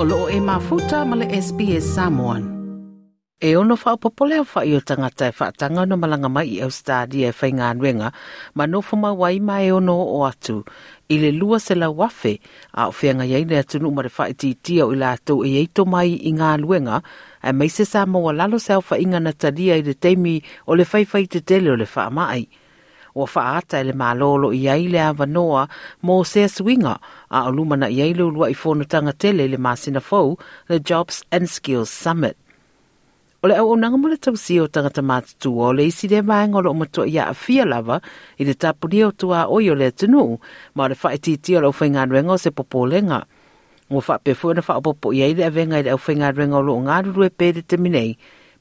o e mafuta male le SBS Samoan. E ono wha opopole au wha i o tangata e whaatanga no malanga mai i au stadia e whainga anuenga, ma no fuma wai mai e ono o atu. I le lua se la wafe, a o whianga iei nea tunu mare wha i titi au i atu e eito mai i ngā anuenga, e meise sa mawa lalo se au wha inga na taria i le teimi o le whaifai te tele o le wha amai ua faaata e i le malolo i ai le avanoa mo se suiga a o luma na i ai le uluaʻi fonotaga tele le masina fou le jobs and skills summit o le auaunaga ma le tausia o tagata matutua o le isi le vaega o loo matua ia afia lava i le tapulia o tuāoi o le tunu ma o le faaitiitia o loo faigaluega o se popolega ua faapefoi ona i ai le avega i le aufaigaluega o loo galulue pe determinei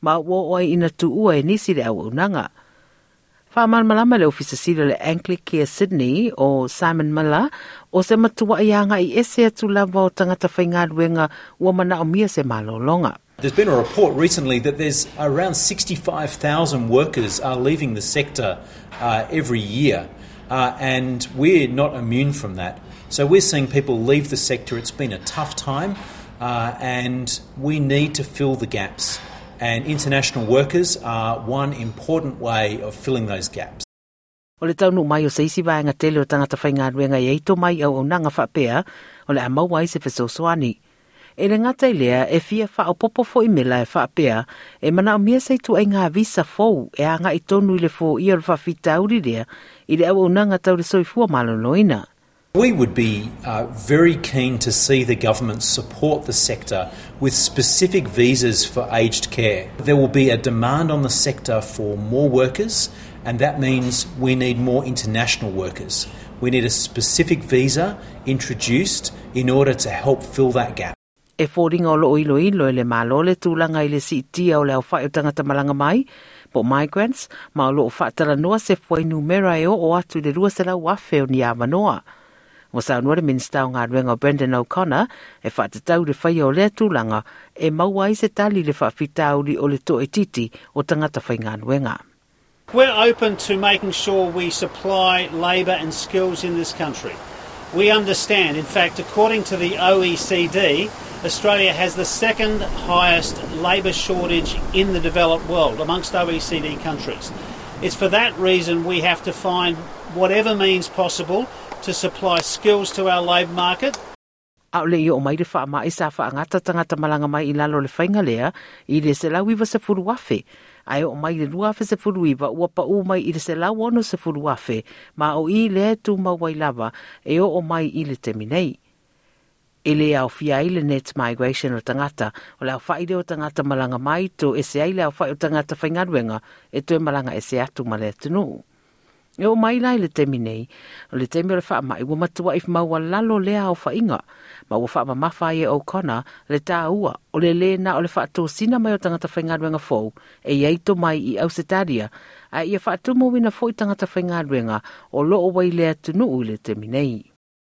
ma ua oo ai ina tuua e nisi le auaunaga au malama le Sydney o Simon o se matua i anga i ese atu lava o tangata ua mana o mia se malolonga. There's been a report recently that there's around 65,000 workers are leaving the sector uh, every year, uh, and we're not immune from that. So we're seeing people leave the sector. It's been a tough time, uh, and we need to fill the gaps. and international workers are one important way of filling those gaps. O le taunu mai o seisi vai ngā tele o tangata whainga ruenga i eito mai au au nanga whapea o le amau ai se whesosoani. E le ngatai lea e fia wha o popo fo i mela e whapea e mana o mea seitu ai ngā visa fōu e a ngā i tonu i le fō i alwha fita uri lea i le au au nanga tau le soifua malo loina. We would be uh, very keen to see the government support the sector with specific visas for aged care. There will be a demand on the sector for more workers, and that means we need more international workers. We need a specific visa introduced in order to help fill that gap. E fōringa o lo ilo ilo le mālo le tūlanga i le si tia o le au whae o tangata malanga mai, po migrants, ma o loo whaatara noa se fwai numera e o o atu le rua se la afe o ni a manoa o ngā ruenga Brendan O'Connor e whaatatau whai o lea tūlanga e se tali o le toe titi o tangata whai ngā ruenga. We're open to making sure we supply labour and skills in this country. We understand, in fact, according to the OECD, Australia has the second highest labour shortage in the developed world amongst OECD countries. It's for that reason we have to find whatever means possible to supply skills to our labour market. Ao le o mai rewha ama i sa wha angata tangata malanga mai i lalo le whainga lea i le se lau iwa se furu afe. Ai o mai le rua afe furu iwa ua pa mai i le se lau ono se furu afe ma o i le tu mawai lava e o o mai i le teminei. E le au fia i le net migration o tangata o le au fai o tangata malanga mai to e se ai le au fai o tangata whaingaruenga e tue malanga e se atu ma le tunuu e o mai lai le temi nei o le temi o le whaama i wamatua i maua lalo lea o whainga ma ua whaama mawha e o kona le tā ua o le le na o le whaato sina mai o tangata whainga ruenga fōu e to mai i au setaria a ia whaato mowina fōi tangata whainga ruenga o lo o wai lea tunu le temi nei.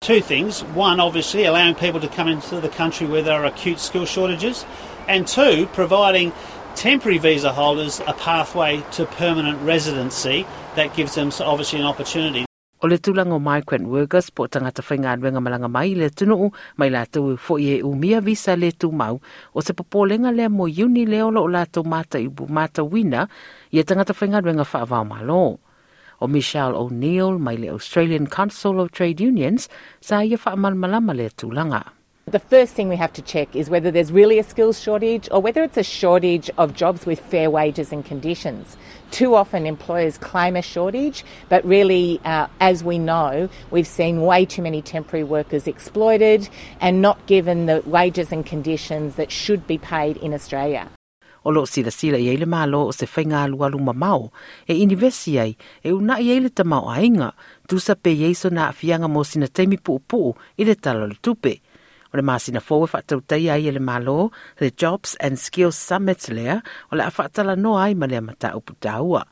Two things. One, obviously, allowing people to come into the country where there are acute skill shortages. And two, providing temporary visa holders a pathway to permanent residency that gives them obviously an opportunity. O le tulango migrant workers po tangata whainga anwenga malanga mai le tunuu mai lātou fo i e umia visa le tū mau o se popolenga le mo iuni le lo o lātou mata ibu mata wina i e tangata whainga anwenga whaavau malo. O Michelle O'Neill mai le Australian Council of Trade Unions sa ia malama le tūlanga. The first thing we have to check is whether there's really a skills shortage or whether it's a shortage of jobs with fair wages and conditions. Too often employers claim a shortage, but really, uh, as we know, we've seen way too many temporary workers exploited and not given the wages and conditions that should be paid in Australia. o loo sila sila le malo o se whainga alua luma e inivesi ai, e una i le tamau ainga, tusa pe yeiso na afianga mō sina teimi puu i le talo le tupe. o le masina fo e whaatautai ai e le malo, the Jobs and Skills Summit lea, o le awhaatala no ai ma lea mata uputaua.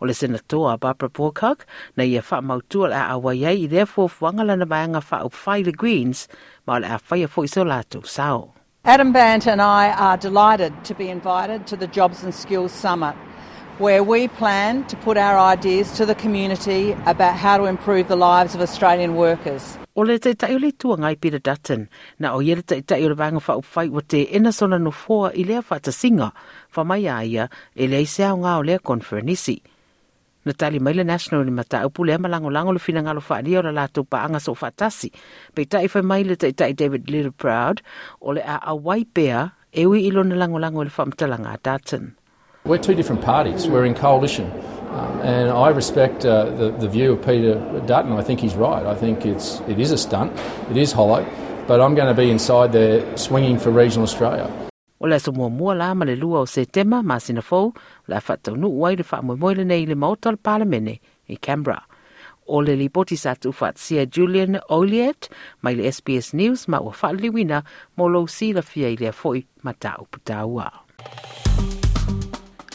O le senatoa Barbara Borkak, na ia wha mautua le a awai ai, i rea fo fwangalana maanga wha o le Greens, ma le a whaia fo iso lātou sao. Adam Bant and I are delighted to be invited to the Jobs and Skills Summit where we plan to put our ideas to the community about how to improve the lives of Australian workers. O le te tai le tuanga i Peter Dutton, na o ye te tai le vanga wha upwhai wa te ina sona no fua i lea wha singa, wha mai a ia e lei se au ngā o lea konferenisi. Na tali mai le national ni mata upu lea malango lango le fina ngalo wha o la lātou pa anga so wha pei tai whai mai le tai tai David Little o le a awai pea, ewi ilo na lango lango le wha mtalanga Dutton. We're two different parties. We're in coalition. Um, and I respect uh, the, the view of Peter Dutton. I think he's right. I think it's, it is a stunt, it is hollow, but I'm going to be inside there swinging for regional Australia. O le aso muamua la ma le lua o setema ma sina fau, la whataunuu ai le whaamoemoele nei le maota le palamene i Canberra. O le lipoti sa tu whaatsia Julian Oliet mai le SBS News ma ua whaaliwina mo lo si la fia i le foi ma ta upu